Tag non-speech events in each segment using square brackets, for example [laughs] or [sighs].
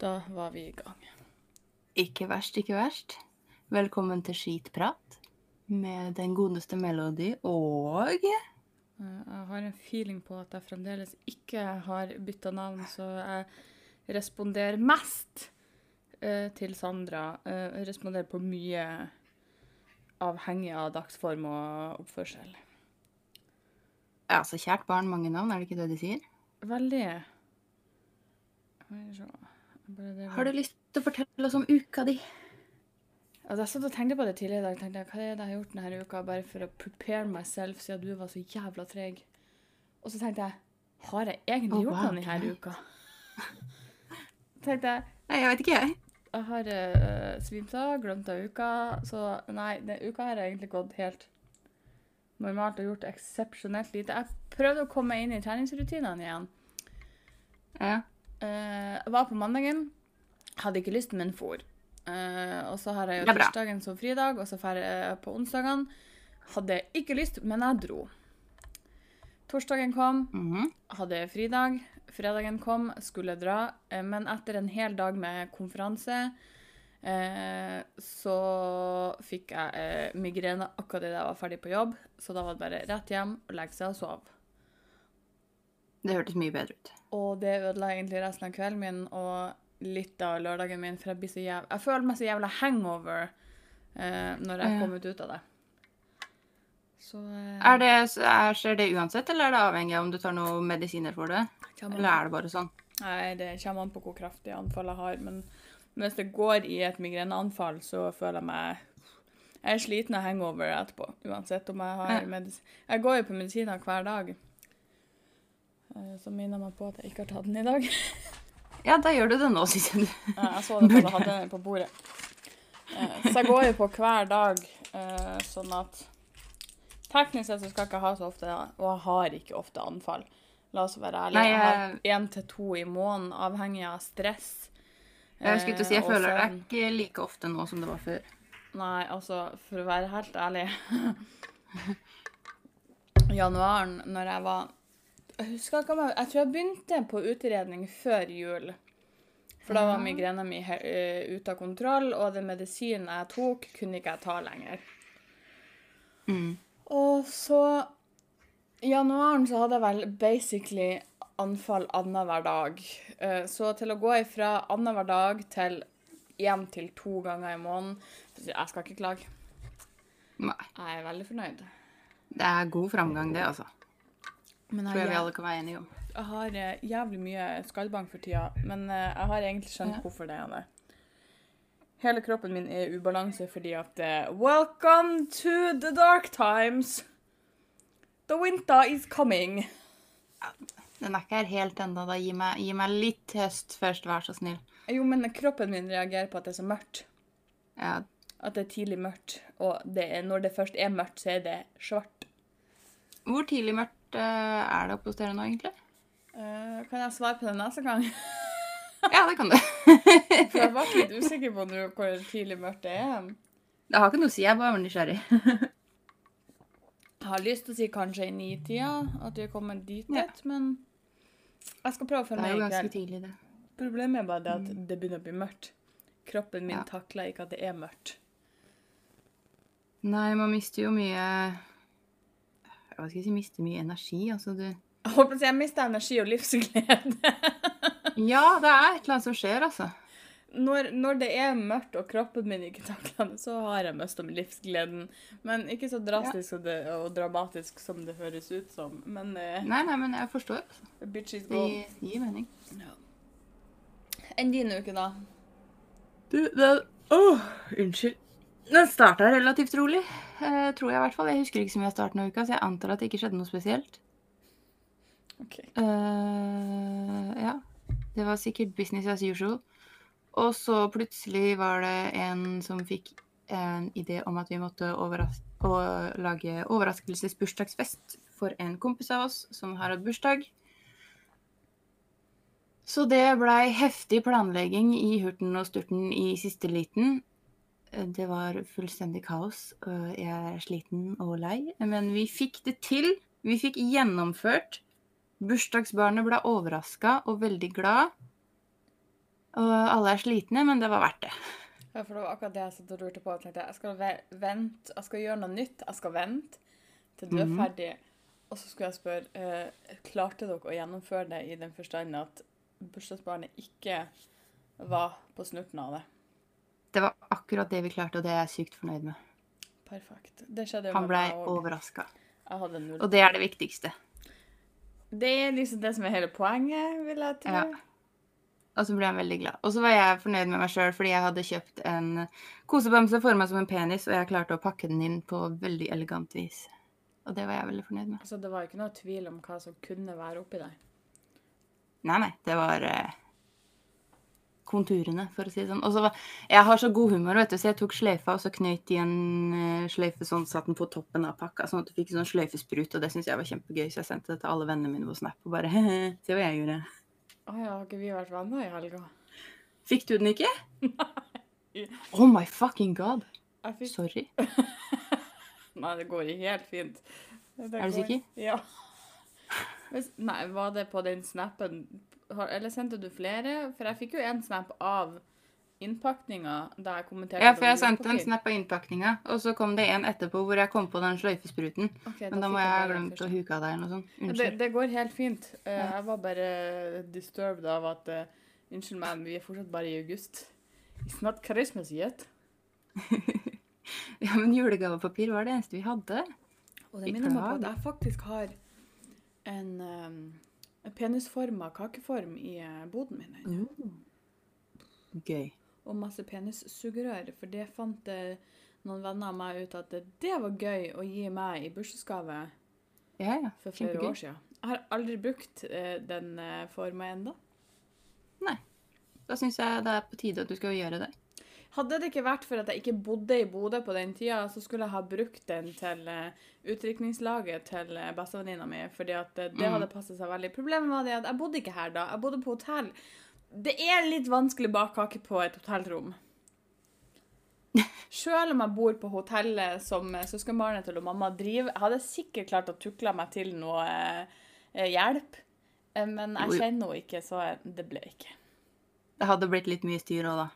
Da var vi i gang. Ikke verst, ikke verst. Velkommen til Skitprat med den godeste Melody og Eh, Jeg har en feeling på at jeg fremdeles ikke har bytta navn, så jeg responderer mest eh, til Sandra. Eh, Jeg responderer på mye avhengig av dagsform og oppførsel. Ja, så kjært barn, mange navn, er det ikke det de sier? Veldig Skal vi se. Bare Har du lyst til å fortelle oss om uka di? Altså, jeg satt og tenkte på det tidligere i dag. tenkte jeg, Hva er det jeg har gjort denne uka bare for å prepare myself siden du var så jævla treg? Og så tenkte jeg Har jeg egentlig oh, gjort wow, noe denne okay. uka? [laughs] tenkte jeg Nei, jeg vet ikke, jeg. Jeg har uh, svimt av, glemt av uka, så nei, den uka har egentlig gått helt normalt og gjort eksepsjonelt lite. Jeg prøvde å komme meg inn i treningsrutinene igjen. Ja. Eh, var på mandagen, hadde ikke lyst, men for. Uh, og så har jeg jo tirsdagen som fridag, og så drar jeg på onsdagene. Hadde ikke lyst, men jeg dro. Torsdagen kom, Mhm. hadde fridag. Fredagen kom, skulle dra. Uh, Men etter en hel dag med konferanse uh, så fikk jeg migrene akkurat idet jeg var ferdig på jobb. Så da var det bare rett hjem og legge seg og sove. Det hørtes mye bedre ut. Og det ødela egentlig resten av kvelden min og litt av lørdagen min, for jeg blir så jæv... Jeg føler meg så jævla hangover eh, når jeg Ja. kom ut av det. Så eh, Er det, er, skjer det uansett, eller er det avhengig av om du tar noen medisiner for det? Kjemmer. Eller er det bare sånn? Nei, det kommer an på hvor kraftig anfall jeg har. Men hvis det går i et migreneanfall, så føler jeg meg Jeg er sliten av hangover etterpå, uansett om jeg har Ja. medisin... Jeg går jo på medisiner hver dag. Eh, Som minner meg på at jeg ikke har tatt den i dag. [laughs] Ja, da gjør du det nå, syns jeg. du. Så det på hadde den på bordet. Eh, Så jeg går jo på hver dag, eh, sånn at Teknisk sett så skal jeg ikke ha så ofte, og jeg har ikke ofte anfall. La oss være ærlige. Jeg har én til to i måneden, avhengig av stress. Jeg skulle til å si, jeg og føler det ikke like ofte nå som det var før. Nei, altså, for å være helt ærlig [laughs] Januaren, når jeg var Jeg jeg Jeg tror jeg begynte på utredning før jul. For da var migrena mi eh, ute av kontroll, og den medisinen jeg tok, kunne ikke jeg ta lenger. Mm. Og så I januaren så hadde jeg vel basically anfall annenhver dag. Eh, Så til å gå ifra annenhver dag til én til to ganger i måneden Jeg skal ikke klage. Nei. Jeg er veldig fornøyd. Det er god framgang, det, altså. Men Tror jeg, jeg vi alle kan være enige om. har eh, jævlig mye skallbank for tida, men eh, jeg har egentlig skjønt Ja. hvorfor det er det. Hele kroppen min er i ubalanse fordi at eh, Welcome to the dark times! The winter is coming! Den er ikke her helt ennå. da. Gi meg, gi meg litt høst først, vær så snill. Jo, men kroppen min reagerer på at det er så mørkt. Ja, At det er tidlig mørkt. Og det er, når det først er mørkt, så er det svart. Hvor tidlig mørkt er det å postere nå, egentlig? Uh, kan jeg svare på det neste gang? Ja, det kan du. [laughs] For jeg ble litt usikker på nå hvor tidlig mørkt det er. Det har ikke noe å si, jeg er var nysgjerrig. Jeg har lyst til å si kanskje i nitida, at vi er kommet dit, Ja. men jeg skal prøve å følge. Det er jo ganske tidlig, det. Problemet er bare det at det begynner å bli mørkt. Kroppen min Ja. takler ikke at det er mørkt. Nei, man mister jo mye Hva skal jeg si, mister mye energi, altså du Jeg håper å si jeg mister energi og livsglede. [laughs] Ja, det er et eller annet som skjer, altså. Når, når det er mørkt og kroppen min ikke takler det, så har jeg mista livsgleden. Men ikke så drastisk og, det, og dramatisk som det høres ut som. Men eh, Nei, nei, men jeg forstår. Altså. bitches Det go. det gir mening. Enn din uke, da? Du, den Åh, unnskyld. Den starta relativt rolig, eh, tror jeg i hvert fall. Jeg husker ikke så mye av starten av uka, så jeg antar at det ikke skjedde noe spesielt. OK. Eh, ja. Det var sikkert business as usual. Og så plutselig var det en som fikk en idé om at vi måtte overras lage overraskelsesbursdagsfest for en kompis av oss som har hatt bursdag. Så det blei heftig planlegging i hurten og sturten i siste liten. Eh, Det var fullstendig kaos, og jeg er sliten og lei. Men vi fikk det til. Vi fikk gjennomført. Bursdagsbarnet ble overraska og veldig glad. Og alle er slitne, men det var verdt det. Ja, for det var akkurat det jeg satt og lurte på. Jeg jeg skal vente, jeg skal gjøre noe nytt. Jeg skal vente til du er Mhm. ferdig. Og så skulle jeg spørre eh, klarte dere å gjennomføre det i den forstand at bursdagsbarnet ikke var på snurten av det. Det var akkurat det vi klarte, og det er jeg sykt fornøyd med. Perfekt. Det skjedde jo Han blei overraska. Og det er det viktigste. Det er liksom det som er hele poenget, vil jeg tro. Ja. Og så ble han veldig glad. Og så var jeg fornøyd med meg sjøl fordi jeg hadde kjøpt en kosebamse forma som en penis, og jeg klarte å pakke den inn på veldig elegant vis. Og det var jeg veldig fornøyd med. Så det var ikke noe tvil om hva som kunne være oppi der. Nei, nei, det var eh, konturene, for å si det sånn. Så Jeg har så god humor, vet du, så jeg tok sløyfa og så knøt i en eh, sløyfe sånn, satt den på toppen av pakka, sånn at du fikk sånn sløyfesprut, og det syntes jeg var kjempegøy, så jeg sendte det til alle vennene mine på Snap og bare he-he, [laughs] se hva jeg gjorde. Å ja, har ikke vi vært venner i helga? Fikk du den ikke? [laughs] Nei. Oh my fucking god. Fikk Sorry. [laughs] Nei, det går helt fint. Det Er du går- sikker? Ja. Hvis, nei, var det på den snappen Eller sendte du flere? For jeg fikk jo en snap av innpakninga da jeg kommenterte Ja, for jeg sendte en snap av innpakninga, og så kom det en etterpå hvor jeg kom på den sløyfespruten. Okay, Men da må jeg ha glemt å huke av deg eller noe sånt. Unnskyld. Det, det går helt fint. Eh, Jeg var bare disturbed av at eh, Unnskyld meg, men vi er fortsatt bare i august. It's not Christmas yet. [laughs] Ja, men julegavepapir var det eneste vi hadde. Og det minner meg på at jeg faktisk har en, um, en penisforma kakeform i eh, boden min. Mm. Gøy. Og masse penissugerør. For det fant eh, noen venner av meg ut at det, det var gøy å gi meg i bursdagsgave Ja, ja. for flere Kjempegøy. år siden. Jeg har aldri brukt eh, den forma ennå. Da syns jeg det er på tide at du skal gjøre det. Hadde det ikke vært for at jeg ikke bodde i Bodø på den tida, så skulle jeg ha brukt den til uh, utdrikningslaget til uh, bestevenninna mi, fordi at eh, det Mm. hadde passet seg veldig. Problemet var det at jeg bodde ikke her da, jeg bodde på hotell. Det er litt vanskelig bakkake på et hotellrom. [laughs] Selv om jeg bor på hotellet som søskenbarnet til mamma driver, jeg hadde sikkert klart å tukle meg til noe eh, hjelp, men jeg kjenner henne ikke, så det ble ikke. Det hadde blitt litt mye styr òg, da.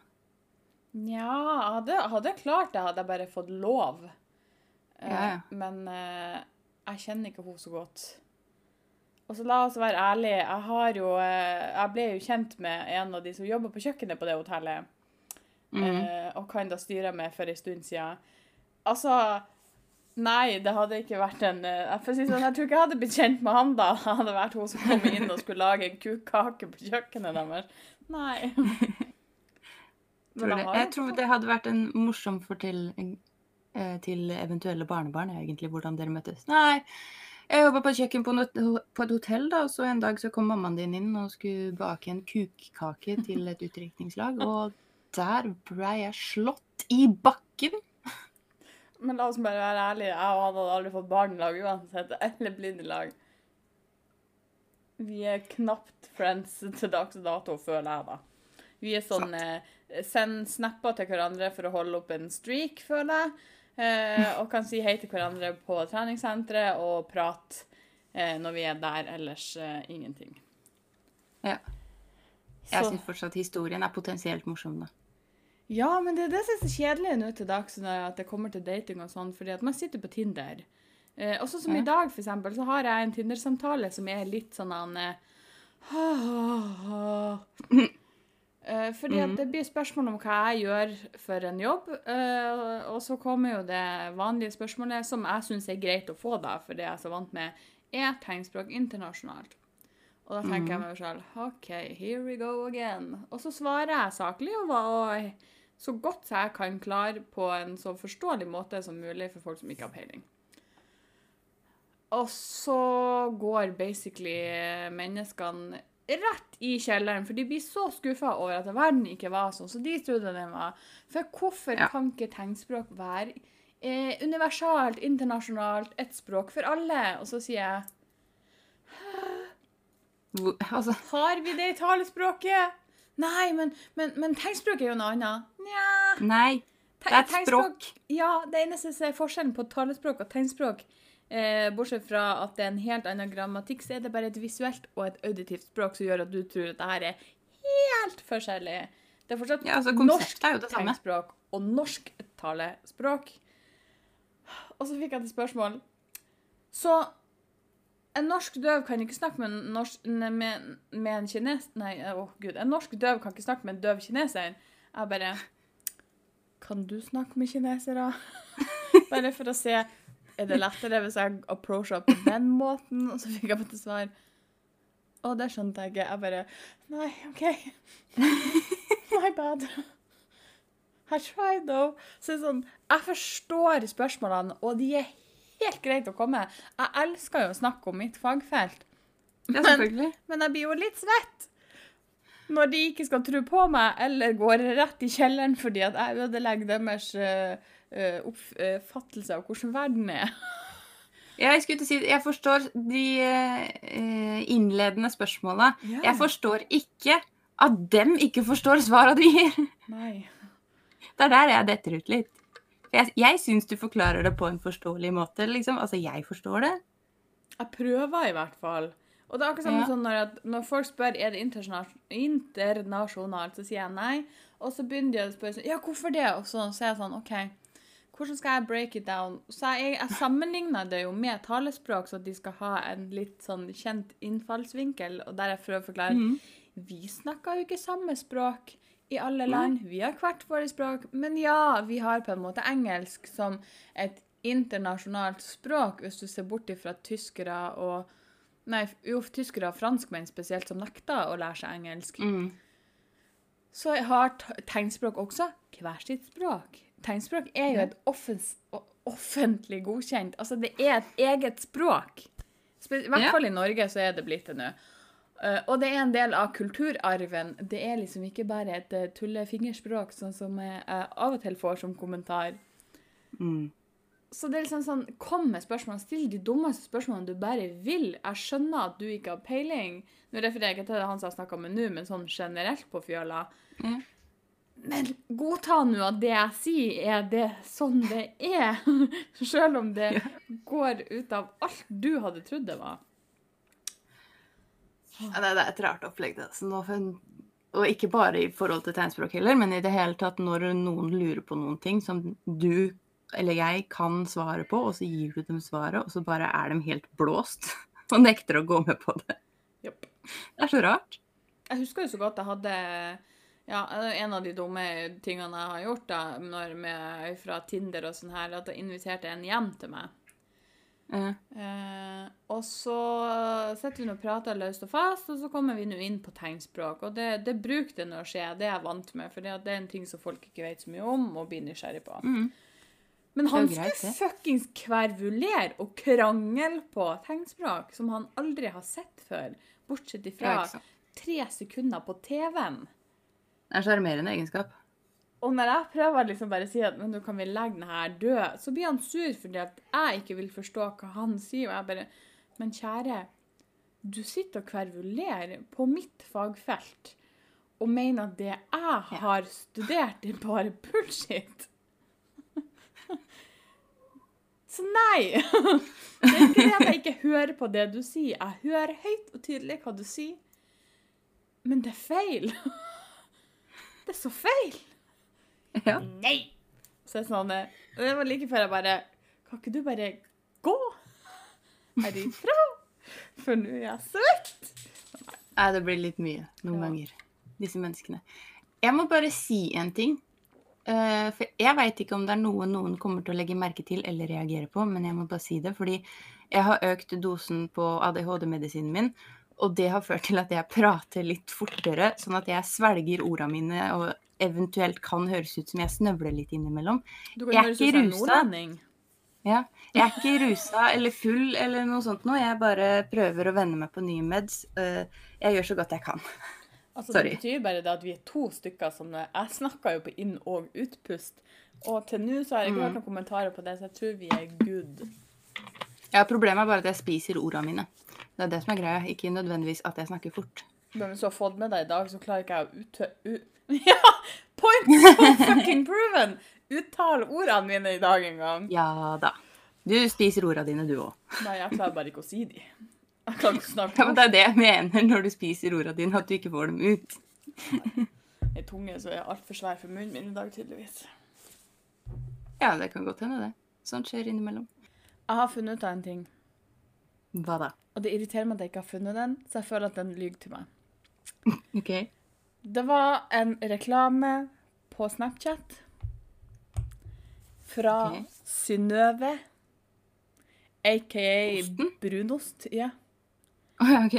Nja, hadde, hadde, jeg klart det, hadde jeg bare fått lov. Eh, Ja, ja. Men eh, jeg kjenner ikke henne så godt. Og så la oss være ærlige, jeg har jo eh, Jeg ble jo kjent med en av de som jobber på kjøkkenet på det hotellet, Mm. eh, og kan da styre med for en stund siden. Altså Nei, det hadde ikke vært en Jeg, si sånn, Jeg tror ikke jeg hadde blitt kjent med han da. Det hadde vært hun som kom inn og skulle lage en kukkake på kjøkkenet deres. Nei. [laughs] Tror Men det. jeg tror det hadde vært en morsom fortelling eh, til eventuelle barnebarn, egentlig, hvordan dere møttes. Nei, jeg jobba på kjøkken på, et hotell, da, og så en dag så kom mammaen din inn og skulle bake en kukkake til et utdrikningslag, [laughs] og der ble jeg slått i bakken. Men la oss bare være ærlige. Jeg hadde aldri fått barn i lag uansett, eller blindelag. lag. Vi er knapt friends til dags dato, føler jeg, da. Vi er sånn eh, Send snapper til hverandre for å holde opp en streak, føler jeg. Eh, og kan si hei til hverandre på treningssenteret og prate eh, når vi er der. Ellers eh, ingenting. Ja. Jeg syns fortsatt historien er potensielt morsom, da. Ja, men det er det som er så kjedelig nå til dags, når at det kommer til dating og sånn, fordi at man sitter på Tinder. Eh, også som Ja. i dag, for eksempel, så har jeg en Tinder-samtale som er litt sånn han eh, [laughs] Fordi at det blir spørsmål om hva jeg gjør for en jobb, eh, og så kommer jo det vanlige spørsmålet, som jeg syns er greit å få, da, for det jeg er så vant med, er tegnspråk internasjonalt. Og da tenker jeg meg selv OK, here we go again. Og så svarer jeg saklig og, og så godt jeg kan klare på en så forståelig måte som mulig for folk som ikke har peiling. Og så går basically menneskene rett i kjelleren, for de blir så skuffa over at verden ikke var sånn som de trodde den var. For hvorfor Ja. kan ikke tegnspråk være eh, universalt, internasjonalt, et språk for alle? Og så sier jeg Hvor, altså, Har vi det i talespråket? Nei, men, men, men tegnspråk er jo noe annet. Nja nei, det er et språk. Ja, det eneste som er forskjellen på talespråk og tegnspråk, eh, bortsett fra at det er en helt annen grammatikk, så er det bare et visuelt og et auditivt språk som gjør at du tror at det her er helt forskjellig. Det er fortsatt Ja, altså norsk er tegnspråk og norsk talespråk. Og så fikk jeg et spørsmål. Så en norsk døv kan ikke snakke med en, norsk, med, med en kines... Nei, å gud. En norsk døv kan ikke snakke med en døv kineser. Jeg bare Kan du snakke med kinesere? [laughs] bare for å se Er det lettere hvis jeg approacher på den måten? Og så fikk jeg bare til svar Å, det skjønte jeg ikke. Jeg bare Nei, OK. [laughs] My bad. I tried, though. Så det er sånn, jeg forstår spørsmålene, og de er helt greit å komme. Jeg elsker jo å snakke om mitt fagfelt, Ja, selvfølgelig. men jeg blir jo litt svett når de ikke skal tro på meg, eller går rett i kjelleren fordi at jeg ødelegger deres uh, oppfattelse av hvordan verden er. [laughs] Jeg skulle til å si, jeg forstår de eh, innledende spørsmåla. Jeg forstår ikke at dem ikke forstår svara du gir. Nei. Det er der jeg detter ut litt. Jeg, jeg syns du forklarer det på en forståelig måte. liksom. Altså, jeg forstår det. Jeg prøver i hvert fall. Og det er akkurat samme Ja. sånn når, når folk spør er det internasjonalt, så sier jeg nei. Og så begynner de å spørre sånn, ja, hvorfor det? Og så, så er jeg sånn, OK, hvordan skal jeg break it down? Så jeg, jeg sammenligner det jo med talespråk, så at de skal ha en litt sånn kjent innfallsvinkel, og der jeg prøver å forklare mm. vi snakker jo ikke samme språk i alle land. Vi har hvert vårt språk, men ja, vi har på en måte engelsk som et internasjonalt språk, hvis du ser bort ifra tyskere og Nei, jo, tyskere og franskmenn spesielt, som nekter å lære seg engelsk. Mm. Så har tegnspråk også hver sitt språk. Tegnspråk er jo et offentlig godkjent Altså, det er et eget språk. I hvert fall i Norge så er det blitt det nå. Eh, og det er en del av kulturarven. Det er liksom ikke bare et uh, tullefingerspråk, sånn som jeg eh, av og til får som kommentar. Mm. Så det er liksom sånn, Kom med spørsmål. Still de dummeste spørsmålene du bare vil. Jeg skjønner at du ikke har peiling. Nå refererer jeg ikke til det han som jeg snakka med nå, men sånn generelt på fjøla. Ja. Men godta nå at det jeg sier, er det sånn det er. [laughs] Selv om det går ut av alt du hadde trodd det var. Ja, det, er et rart opplegg, det. Får- og ikke bare i forhold til tegnspråk heller, men i det hele tatt når noen lurer på noen ting som du eller jeg kan svare på, og så gir du dem svaret, og så bare er de helt blåst [laughs] og nekter å gå med på det. Yep. Det er så rart. Jeg husker jo så godt jeg hadde ja, En av de dumme tingene jeg har gjort da, når med, fra Tinder og sånn her, at jeg inviterte en hjem til meg. Eh, Eh, og så sitter vi og prater løst og fast, og så kommer vi nå inn på tegnspråk. Og det, det bruker det nå å skje, det er jeg vant med, for det er en ting som folk ikke vet så mye om og blir nysgjerrig på. mm. Men han greit, skulle fuckings kvervulere og krangle på tegnspråk som han aldri har sett før, bortsett ifra tre sekunder på TV-en. Det er en sjarmerende egenskap. Og når jeg prøver liksom bare å si at men nå kan vi legge den her død, så blir han sur fordi at jeg ikke vil forstå hva han sier. Og jeg bare Men kjære, du sitter og kvervulerer på mitt fagfelt og mener at det jeg har studert, er bare bullshit. [laughs] Så nei! [laughs] Det er ikke det at jeg ikke hører på det du sier. Jeg hører høyt og tydelig hva du sier. Men det er feil. [laughs] Det er så feil. Ja. Nei! Så jeg sånn, det var like før jeg bare Kan ikke du bare gå herifra? For nå er jeg søkt. Nei, det blir litt mye noen Ja. ganger. Disse menneskene. Jeg må bare si en ting. Eh, for jeg veit ikke om det er noe noen kommer til å legge merke til eller reagere på, men jeg må bare si det. Fordi jeg har økt dosen på ADHD-medisinen min, og det har ført til at jeg prater litt fortere, sånn at jeg svelger orda mine og eventuelt kan høres ut som jeg snøvler litt innimellom. Du Jeg er ikke rusa. Ja. Jeg er ikke rusa eller full eller noe sånt nå. Jeg bare prøver å venne meg på nye meds. Eh, Jeg gjør så godt jeg kan. Altså, Sorry. Det betyr bare det at vi er to stykker som Jeg snakka jo på inn- og utpust. Og til nå så har jeg ikke Mm. hørt noen kommentarer på det, så jeg tror vi er good. Ja, Problemet er bare at jeg spiser orda mine. Det er det som er greia, ikke nødvendigvis at jeg snakker fort. Men hvis du har fått med deg i dag, så klarer ikke jeg å uttø... [laughs] Ja! Point fucking proven! Uttale ordene mine i dag engang. Ja da. Du spiser ordene dine, du òg. Nei, jeg klarer bare ikke å si de. Jeg klarer ikke å snakke Ja, men det er det jeg mener når du spiser ordene dine, at du ikke får dem ut. Ei tunge som er altfor svær for munnen min i dag, tydeligvis. Ja, det kan godt hende, det. Sånt skjer innimellom. Jeg har funnet ut av en ting, Hva da? Og det irriterer meg at jeg ikke har funnet den, så jeg føler at den lyver til meg. OK. Det var en reklame på Snapchat fra okay. Synnøve, aka brunost. Ja. Oh, ja, OK.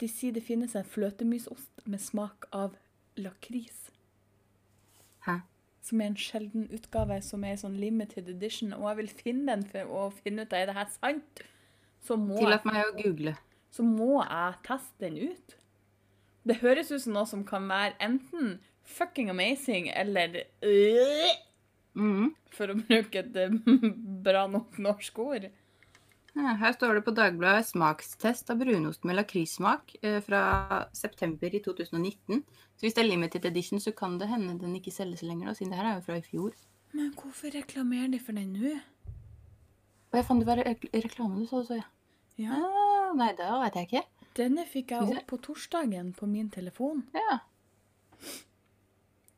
De sier det finnes en fløtemysost med smak av lakris. Hæ? Som er en sjelden utgave, som er sånn limited edition. Og jeg vil finne den for å finne ut er det her sant. Så må, Tillat meg å google. så må jeg teste den ut. Det høres ut som noe som kan være enten fucking amazing eller øh, mm. For å bruke et øh, [laughs] bra nok norsk ord. Ja, her står det på Dagbladet smakstest av brunost med lakrissmak eh, fra september i 2019. Så hvis det er limited edition, så kan det hende den ikke selges lenger, da, siden det her er jo fra i fjor. Men hvorfor reklamerer de for den nå? Og jeg fant det var re reklame du sa, så ja. Ja. Ah, nei, det vet jeg ikke. Denne fikk jeg opp på torsdagen på min telefon. Ja.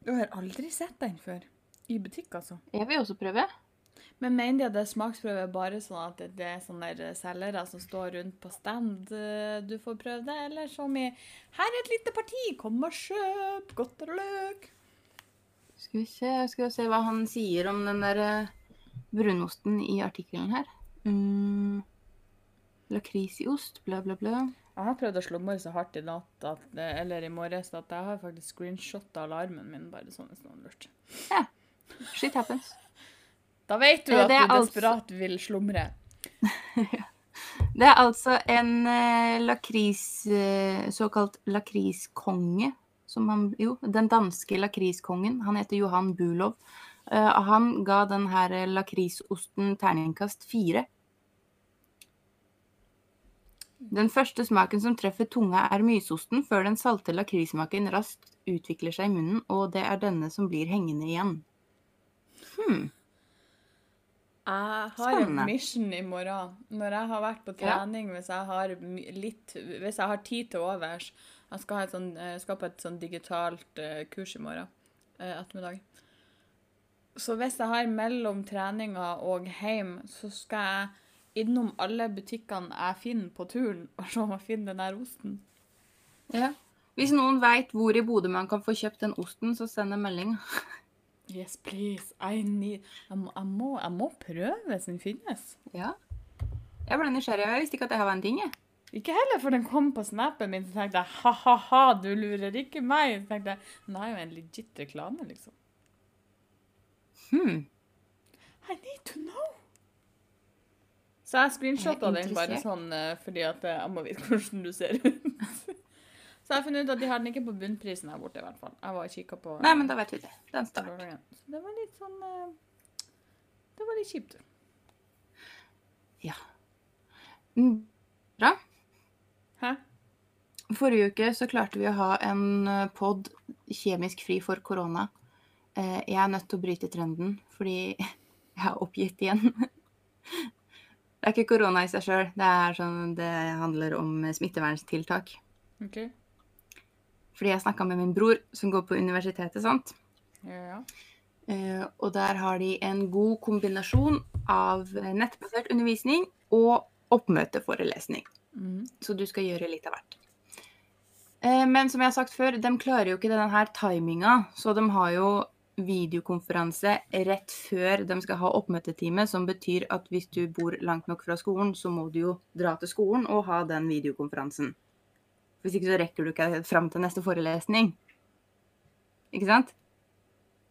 Du jeg har aldri sett den før. I butikk, altså. Jeg vil også prøve. Men mener de at det er smaksprøve bare sånn at det- er sånne der selgere som står rundt på stand eh, du får prøve det, eller som i 'Her er et lite parti, kom og kjøp godteri og løk'. Skal vi se, skal vi se hva han sier om den der eh, brunosten i artikkelen her. Mm. ost, bla, bla, bla. Jeg har prøvd å slumre så hardt i natt, at, eller i morges, at jeg har faktisk screenshotta alarmen min, bare sånn hvis noen lurt. Ja. Shit happens. Da vet du Eh, at du altså- desperat vil slumre. [laughs] Det er altså en eh, lakris eh, Såkalt lakriskonge. Som han Jo, den danske lakriskongen. Han heter Johan Bulov. Eh, han ga den her eh, lakrisosten terningkast fire. Den første smaken som treffer tunga, er mysosten, før den salte lakrissmaken raskt utvikler seg i munnen, og det er denne som blir hengende igjen. Hmm. Jeg har Spennende. en mission i morgen. Når jeg har vært på Ja. trening, hvis jeg har litt Hvis jeg har tid til overs Jeg skal, ha et sånn, skal på et sånn digitalt eh, kurs i morgen eh, ettermiddag. Så hvis jeg har mellom treninga og hjem, så skal jeg innom alle butikkene jeg finner på turen, [laughs] og se om jeg finner den der osten. Ja. Hvis noen veit hvor i Bodø man kan få kjøpt den osten, så send en melding. [laughs] Yes, please. I need Jeg må, jeg må, jeg må prøve hvis den finnes. Ja. Jeg ble nysgjerrig. Jeg visste ikke at det her var en ting. jeg. Ikke heller, for den kom på snappen min, så tenkte jeg ha-ha-ha, du lurer ikke meg. Så tenkte jeg, den er jo en legit reklame, liksom. Hmm. I need to know. Så jeg screenshotta den bare sånn eh, fordi at eh, jeg må vite [laughs] hvordan du ser ut. så jeg har funnet ut at de har den ikke på bunnprisen her borte, i hvert fall. Jeg var og kikka på Nei, men da vet vi det. Det en på start. lørdagen. Så det var litt sånn eh, Det var litt kjipt. Ja. Bra. Hæ? Forrige uke så klarte vi å ha en pod kjemisk fri for korona. Eh, Jeg er nødt til å bryte trenden, fordi [laughs] jeg er oppgitt igjen. [laughs] Det er ikke korona i seg sjøl, det, sånn, det handler om smitteverntiltak. Okay. Fordi jeg snakka med min bror, som går på universitetet, sant. Ja, ja. Eh, og der har de en god kombinasjon av nettbasert undervisning og oppmøteforelesning. Mm. Så du skal gjøre litt av hvert. Eh, men som jeg har sagt før, de klarer jo ikke denne timinga, så de har jo videokonferanse rett før de skal ha oppmøtetime, som betyr at hvis du bor langt nok fra skolen, så må du jo dra til skolen og ha den videokonferansen. Hvis ikke så rekker du ikke fram til neste forelesning. Ikke sant?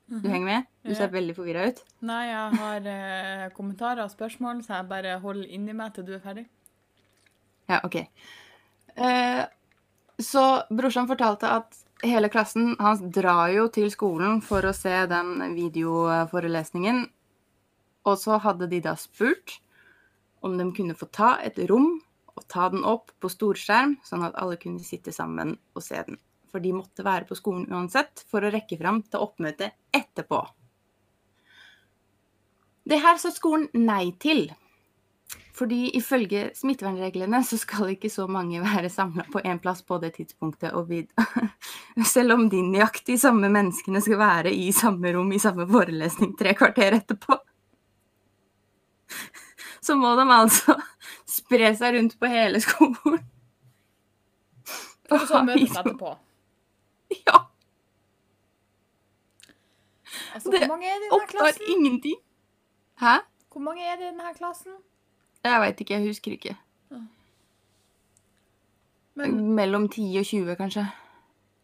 Du henger med? Du ser veldig forvirra ut. Nei, jeg har eh, kommentarer og spørsmål, så jeg bare holder inni meg til du er ferdig. Ja, OK. Eh, så brorsan fortalte at hele klassen hans drar jo til skolen for å se den videoforelesningen. Og så hadde de da spurt om de kunne få ta et rom og ta den opp på storskjerm, sånn at alle kunne sitte sammen og se den. For de måtte være på skolen uansett for å rekke fram til oppmøtet etterpå. Det her sa skolen nei til. Fordi ifølge smittevernreglene så skal ikke så mange være samla på én plass på det tidspunktet. Og vid. [laughs] selv om de nøyaktig samme menneskene skal være i samme rom i samme forelesning tre kvarter etterpå, [laughs] så må de altså [laughs] spre seg rundt på hele skolen. For så møtes etterpå. Ja, Altså, hvor mange er det i denne klassen? opptar ingenting. Hæ? Hvor mange er det i denne klassen? Jeg veit ikke, jeg husker ikke. Men, Mellom 10 og 20, kanskje.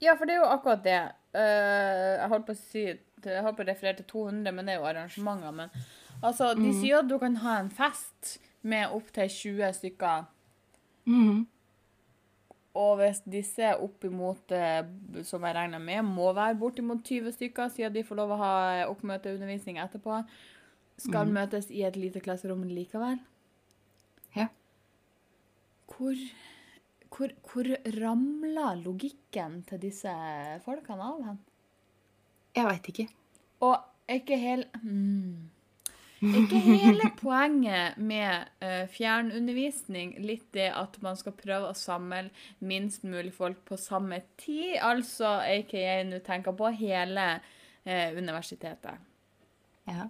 ja, for det er jo akkurat det. Eh, jeg holdt på å si holdt på å referere til 200, men det er jo arrangementer. Men altså, de Mhm. sier at du kan ha en fest med opptil 20 stykker. Mhm. Og hvis disse oppimot, eh, som jeg regner med, må være bortimot 20 stykker, siden de får lov å ha oppmøteundervisning etterpå, skal Mhm. møtes i et lite klasserom likevel. Hvor, hvor, hvor ramler logikken til disse folkene av hen? Jeg veit ikke. Og er ikke hele Mm. Er ikke hele poenget med uh, fjernundervisning litt det at man skal prøve å samle minst mulig folk på samme tid? Altså aka nå tenker på hele uh, universitetet. Ja.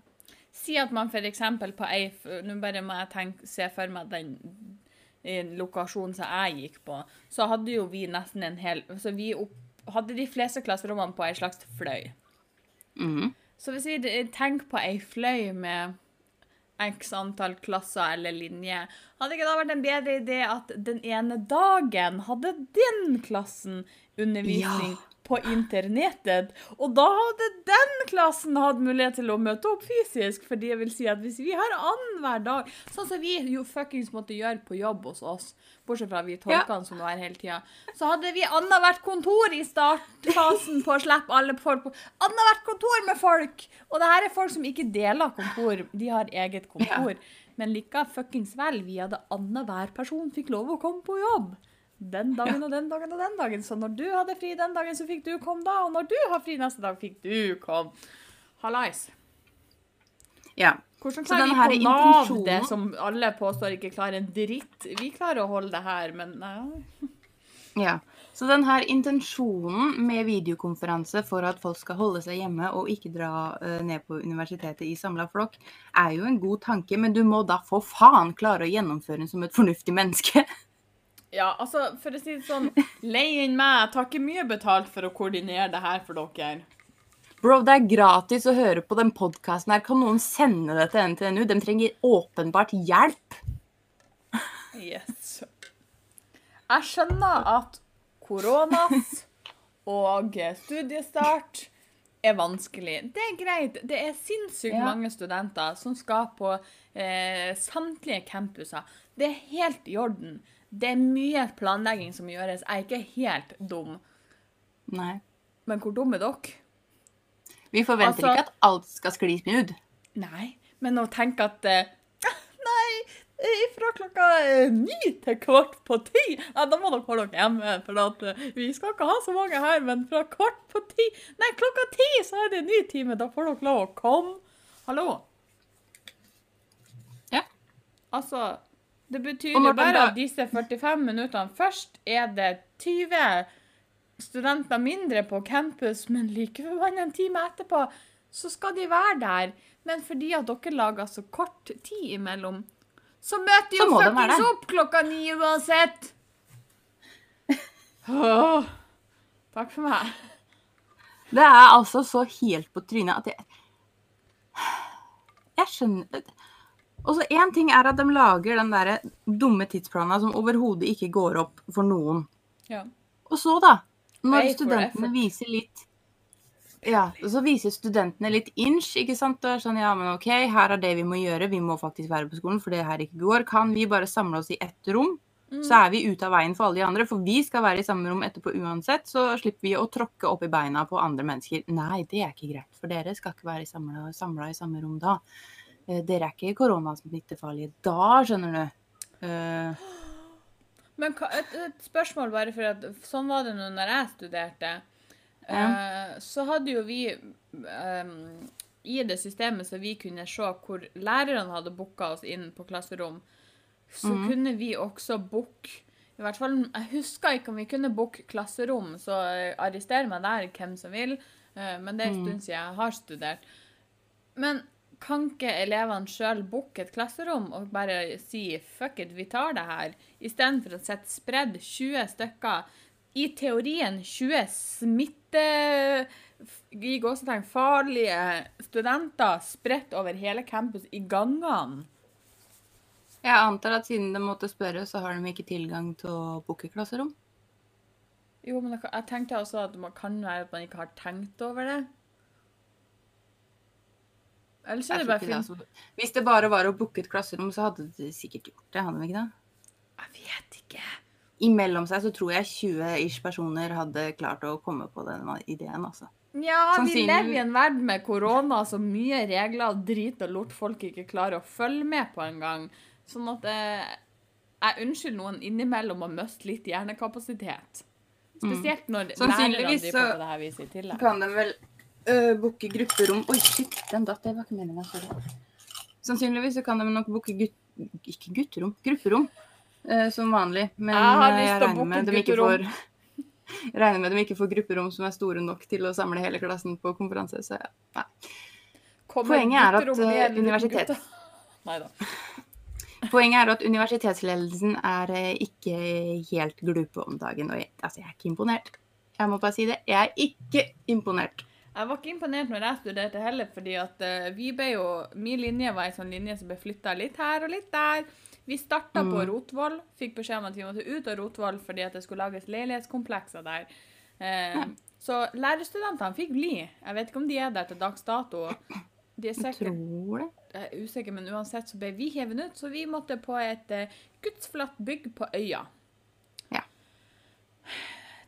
Si at man f.eks. på ei Nå bare må jeg tenke, se for meg den i lokasjonen som jeg gikk på, så hadde jo vi nesten en hel Så vi opp, hadde de fleste klasserommene på ei slags fløy. Mhm. Så hvis vi tenker på ei fløy med x antall klasser eller linjer, hadde ikke da vært en bedre idé at den ene dagen hadde den klassen undervisning Ja. På internettet, og da hadde den klassen hatt mulighet til å møte opp fysisk, for det vil si at hvis vi har annenhver dag, sånn som vi jo fuckings måtte gjøre på jobb hos oss, bortsett fra vi tolkene som var hele tida, så hadde vi annethvert kontor i startfasen på å slippe alle folk på Annethvert kontor med folk! Og det her er folk som ikke deler kontor, de har eget kontor. Men like fuckings vel, vi hadde annenhver person fikk lov å komme på jobb. Den dagen og den dagen og den dagen. Så når du hadde fri den dagen, så fikk du komme da. Og når du har fri neste dag, fikk du komme. Hallais. ja. Hvordan Så klarer den vi på Nav det som alle påstår ikke klarer en dritt? Vi klarer å holde det her, men nei. Ja. Så den her intensjonen med videokonferanse for at folk skal holde seg hjemme og ikke dra eh, ned på universitetet i samla flokk, er jo en god tanke, men du må da for faen klare å gjennomføre den som et fornuftig menneske. Ja, altså, for å si det sånn, lei inn meg. Jeg tar ikke mye betalt for å koordinere det her for dere. Bro, det er gratis å høre på den podkasten her. Kan noen sende det til NTNU? De trenger åpenbart hjelp. Yes. Jeg skjønner at koronas og studiestart er vanskelig. Det er greit. Det er sinnssykt Ja. mange studenter som skal på eh, samtlige campuser. Det er helt i orden. Det er mye planlegging som gjøres. Jeg er ikke helt dum. Nei. Men hvor dum er dere? Vi forventer Altså- ikke at alt skal skli smooth. Nei, men å tenke at uh, [laughs] Nei, eh, fra klokka eh, ni til kvart på ti Nei, da må dere holde dere hjemme, for at uh, vi skal ikke ha så mange her, men fra kvart på ti Nei, klokka ti så er det en ny time, da får dere lov å komme. Hallo? Ja. Altså, det betyr jo bare da- at disse 45 minuttene Først er det 20 studenter mindre på campus, men likevel en time etterpå så skal de være der. Men fordi at dere lager så kort tid imellom, så møter de jo fuckings opp klokka ni uansett. [laughs] Oh, takk for meg. Det er altså så helt på trynet at jeg [sighs] Jeg skjønner Og så én ting er at de lager den der dumme tidsplanen som overhodet ikke går opp for noen. Ja. Og så, da, når studentene viser litt Ja, så viser studentene litt inch, ikke sant. Og er sånn, ja, men OK, her er det vi må gjøre. Vi må faktisk være på skolen, for det her ikke går. Kan vi bare samle oss i ett rom? Mm. Så er vi ute av veien for alle de andre, for vi skal være i samme rom etterpå uansett. Så slipper vi å tråkke opp i beina på andre mennesker. Nei, det er ikke greit, for dere skal ikke være samla i samme rom da. Eh, Dere er ikke koronasmittefarlige da, skjønner du. Uh, Men et, et spørsmål bare for at sånn var det nå når jeg studerte. Eh, så hadde jo vi um, I det systemet så vi kunne se hvor lærerne hadde booka oss inn på klasserom, så mm. kunne vi også booke i hvert fall, Jeg husker ikke om vi kunne booke klasserom, så arrester meg der, hvem som vil. Men det er en Mhm. stund siden jeg har studert. Men kan ikke elevene sjøl booke et klasserom og bare si 'fuck it, vi tar det her', istedenfor å sette spredd 20 stykker, i teorien 20 smitte... I gåsetegn farlige studenter spredt over hele campus i gangene. Jeg antar at siden de måtte spørre, så har de ikke tilgang til å booke klasserom. Jo, men jeg tenkte også at det kan være at man ikke har tenkt over det. Eller så er det bare fint. altså. Hvis det bare var å booke et klasserom, så hadde de sikkert gjort det. hadde de ikke det? Jeg vet ikke. Imellom seg så tror jeg 20 ish personer hadde klart å komme på den ideen, altså. Ja, vi lever i en verden med korona, så mye regler og drit og lort folk ikke klarer å følge med på engang. Sånn at eh, jeg unnskylder noen innimellom å miste litt hjernekapasitet. Spesielt når Mm. lærerne så- på det her viset i tillegg. Kan de vel øh, booke grupperom Oi, shit, den datt. Det var ikke. Sorry. Sannsynligvis så kan de nok booke gutt... Ikke gutterom, grupperom. uh, som vanlig. Men Jeg [laughs] jeg regner med de ikke får jeg regner med de ikke får grupperom som er store nok til å samle hele klassen på konferanse. Så nei. Kommer Poenget er at, lille universitet-. [laughs] Poenget er at universitetsledelsen er uh, ikke helt glupe om dagen. Og jeg, altså, jeg er ikke imponert. Jeg må bare si det. Jeg er ikke imponert. Jeg var ikke imponert når jeg studerte heller, fordi at eh, vi ble jo Min linje var ei sånn linje som ble flytta litt her og litt der. Vi starta på Mm. Rotvoll. Fikk beskjed om at vi måtte ut av Rotvoll fordi at det skulle lages leilighetskomplekser der. Eh, Så lærerstudentene fikk bli. Jeg vet ikke om de er der til dags dato. De er sikkert tror det. jeg er usikker, men uansett så ble vi hevet ut, så vi måtte på et uh, gudsflatt bygg på øya. Ja.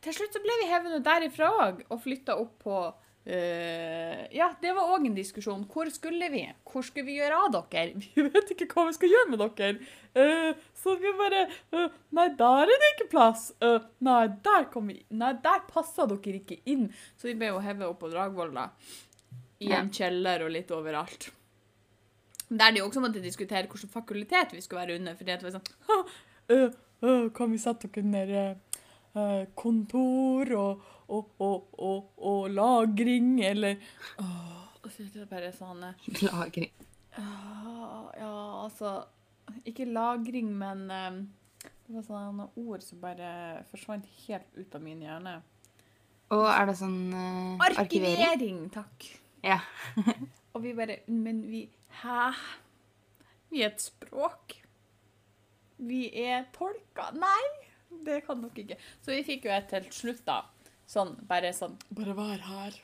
Til slutt så ble vi hevet ut derifra òg, og flytta opp på eh, Ja, det var òg en diskusjon. Hvor skulle vi? Hvor skulle vi gjøre av dere? [laughs] Vi vet ikke hva vi skal gjøre med dere. Uh, så vi bare uh, Nei, der er det ikke plass. Nei, der kom vi Nei, der passa dere ikke inn. Så vi ble jo hevet opp på Dragvoll, da. I en kjeller og litt overalt. Der de også måtte diskutere hvilken fakultet vi skulle være under. fordi det var sånn [laughs] «Hå, øh, øh, Kan vi sette dere ned kontor og, og, og, og, og lagring, eller Åh, så det er bare sånn øh, [laughs] Lagring. Ja, altså Ikke lagring, men øh, det var sånne ord som bare forsvant helt ut av min hjerne. Og er det sånn uh, arkivering? Arkivering, takk. Ja. [laughs] Og vi bare Men vi Hæ? Vi er et språk. Vi er tolka. Nei, det kan dere ikke. Så vi fikk jo et til slutt, da. Sånn, bare sånn Bare vær her.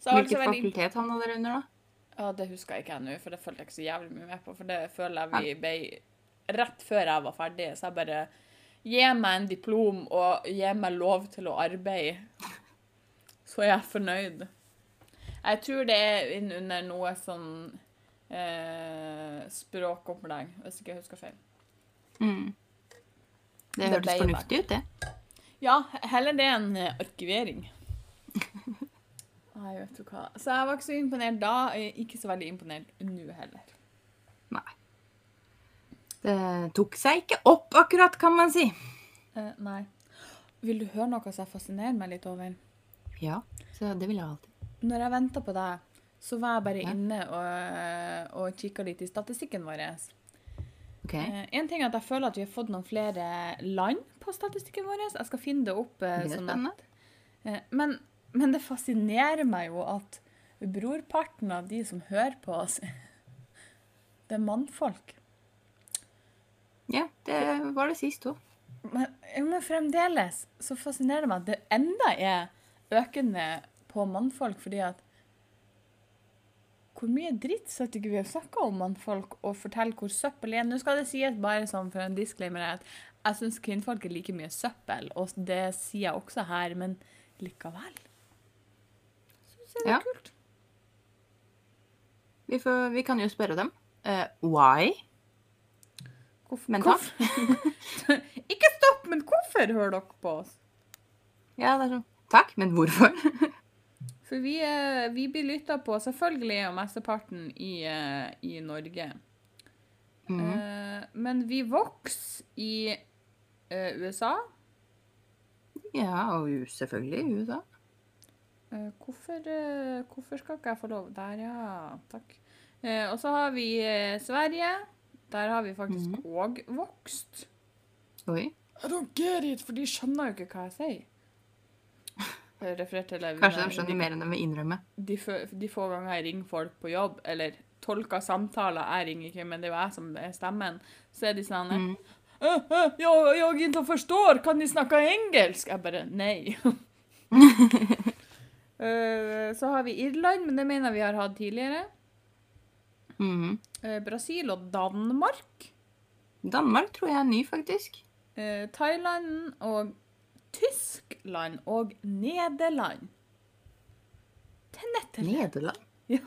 Så jeg Hvilket veldig fakultet havna dere under, da? Ja, det husker jeg ikke ennå, for det følte jeg ikke så jævlig mye med på. For det føler jeg vi ble rett før jeg var ferdig. Så jeg bare Gi meg en diplom og gi meg lov til å arbeide. Så er jeg fornøyd. Jeg tror det er innunder noe sånn eh, språkopplegg, hvis ikke jeg husker feil. Mm. Det Det hørtes fornuftig ut, det. Ja, heller det enn eh, arkivering. Nei, vet du hva. Så jeg var ikke så imponert da, og ikke så veldig imponert nå heller. Nei. Det tok seg ikke opp akkurat, kan man si. Eh, nei. Vil du høre noe som jeg fascinerer meg litt over? Ja, så det vil jeg alltid. Når jeg venta på deg, så var jeg bare Ja. inne og, og kikka litt i statistikken vår. Ok. Eh, en ting er at jeg føler at vi har fått noen flere land på statistikken vår. Jeg skal finne det opp. eh, Det sånn at, eh, men, men det fascinerer meg jo at brorparten av de som hører på oss, [laughs] det er mannfolk. Ja, det var det sist òg. Men, men fremdeles så fascinerer det meg at det enda er økende på mannfolk, fordi at Hvor mye dritt sitter ikke vi og snakker om mannfolk og fortelle hvor søppel er? Nå skal det sies bare sånn for en disclaimer at jeg syns kvinnfolk er like mye søppel, og det sier jeg også her, men likevel. Syns jeg det er Ja. kult. Vi, får- vi kan jo spørre dem. Uh, why? Hvorfor, Men hvorfor- [laughs] ikke stopp, men hvorfor hører dere på oss? Ja, det er sånn. Takk, men hvorfor? [laughs] For vi, eh, vi blir lytta på selvfølgelig og mesteparten i, eh, i Norge. Mm. Uh, men vi vokser i uh, USA. Ja, og selvfølgelig i USA. Uh, hvorfor, hvorfor skal ikke jeg få lov? Der, ja. Takk. Eh, og så har vi Sverige. Der har vi faktisk òg mm. vokst. Oi. I don't get it, for de skjønner jo ikke hva jeg sier. Til Kanskje de skjønner mer enn de vil innrømme. de, de få ganger jeg ringer folk på jobb, eller tolker samtaler Jeg ringer ikke, men det er jo jeg som er stemmen. Så er de sånn Mm. «Øh, øh, jeg, ikke forstår, kan de snakke engelsk? Jeg bare nei. [laughs] Eh, så har vi Irland, men det mener vi har hatt tidligere. Mm -hmm. Brasil og Danmark. Danmark tror jeg er ny, faktisk. Eh, Thailand og Tyskland og Nederland. Til er Nederland. Ja.